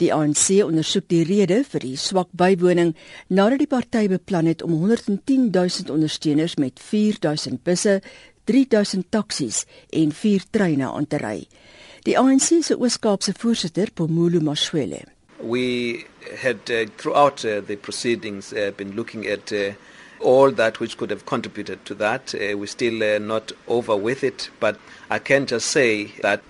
Die ANC ondersoek die rede vir die swak bywoning nadat die party beplan het om 110 000 ondersteuners met 4 000 busse, 3 000 taksies en 4 treine aan te ry. Die ANC se Oos-Kaapse voorsitter, Pomulu Mashwele. We had uh, throughout uh, the proceedings uh, been looking at uh, all that which could have contributed to that. Uh, we're still uh, not over with it, but I can just say that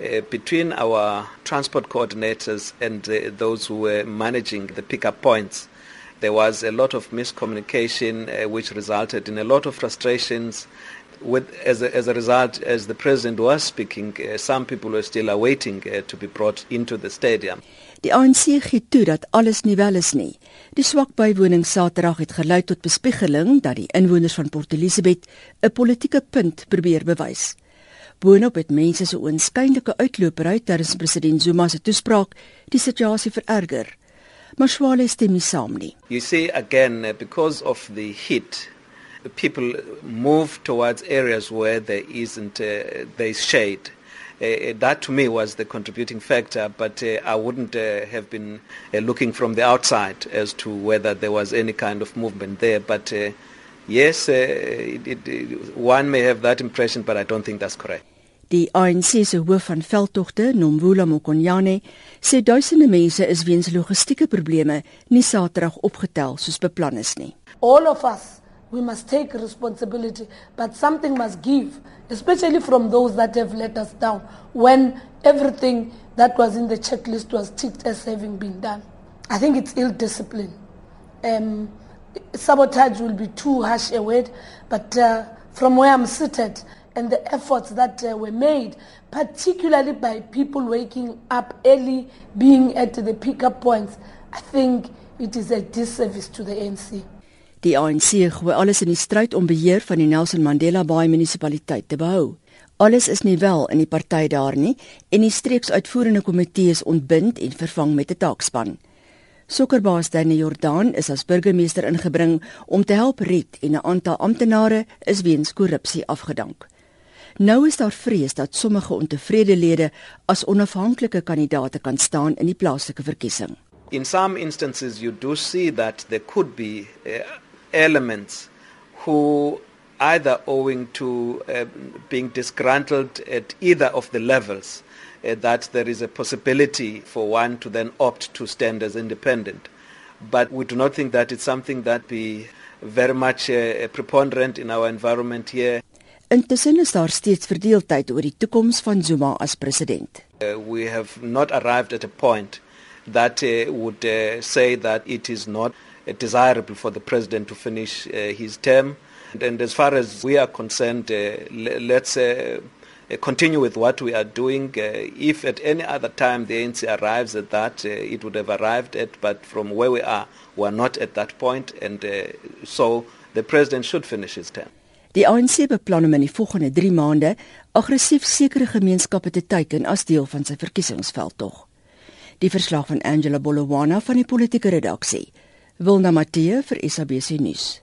uh, between our transport coordinators and uh, those who were managing the pickup points, there was a lot of miscommunication, uh, which resulted in a lot of frustrations. With, as, a, as a result, as the president was speaking, uh, some people were still awaiting uh, to be brought into the stadium. Die ANC gee toe dat alles nie wel is nie. Die swak bywoning Saterdag het gelei tot bespiegeling dat die inwoners van Port Elizabeth 'n politieke punt probeer bewys. Boonop het mense se oënskynlike uitlopery terwyl president Zuma se toespraak die situasie vererger. Maar Swale stem nie saam nie. You see again uh, because of the heat people move towards areas where there isn't uh, there's shade uh, that to me was the contributing factor, but uh, I wouldn't uh, have been uh, looking from the outside as to whether there was any kind of movement there. But uh, yes, uh, it, it, one may have that impression, but I don't think that's correct. Die ANC se hoof van veldtogte, Nomvula Mokonyane, sê duisende mense is weens logistieke probleme nie Saterdag opgetel soos beplan is nie. All of us we must take responsibility, but something must give, especially from those that have let us down when everything that was in the checklist was ticked as having been done. I think it's ill discipline. Um, sabotage will be too harsh a word, but uh, from where I'm seated and the efforts that uh, were made, particularly by people waking up early, being at the pickup points, I think it is a disservice to the ANC. Die ANC gooi alles in die stryd om beheer van die Nelson Mandela Bay munisipaliteit te behou. Alles is nie wel in die party daar nie en die streeksuitvoerende komitee is ontbind en vervang met 'n taakspan. Sokkerbaas Danny Jordan is as burgemeester ingebring om te help red en 'n aantal amptenare is weens korrupsie afgedank. Nou is daar vrees dat sommige ontevrede lede as onafhanklike kandidaate kan staan in die plaaslike verkiesing. In some instances you do see that there could be uh, elements who either owing to uh, being disgruntled at either of the levels uh, that there is a possibility for one to then opt to stand as independent but we do not think that it's something that be very much uh, preponderant in our environment here Intussen is daar steeds verdeeldheid oor die toekoms van Zuma as president. Uh, we have not arrived at a point that uh, would uh, say that it is not desirable for the president to finish uh, his term. And, as far as we are concerned, uh, let's uh, continue with what we are doing. if at any other time the ANC arrives at that, it would have arrived at, but from where we are, we are not at that point, and so the president should finish his term. Die ANC beplan om in die volgende 3 maande aggressief sekere gemeenskappe te teiken as deel van sy verkiesingsveldtog. Die verslag van Angela Bolowana van die politieke redaksie. Wilna Matthee vir SABC nuus.